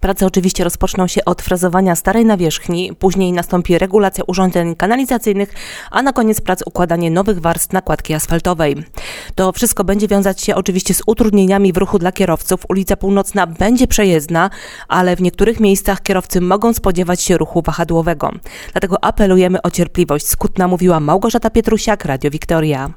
Prace oczywiście rozpoczną się od frezowania starej nawierzchni, później nastąpi regulacja urządzeń kanalizacyjnych, a na koniec prac układanie nowych warstw nakładki asfaltowej. To wszystko będzie wiązać się oczywiście z utrudnieniami w ruchu dla kierowców. Ulica Północna będzie przejezdna, ale w niektórych miejscach kierowcy mogą spodziewać się ruchu wahadłowego. Dlatego apelujemy o cierpliwość. Skutna mówiła Małgorzata Pietrusiak, Radio Wiktoria.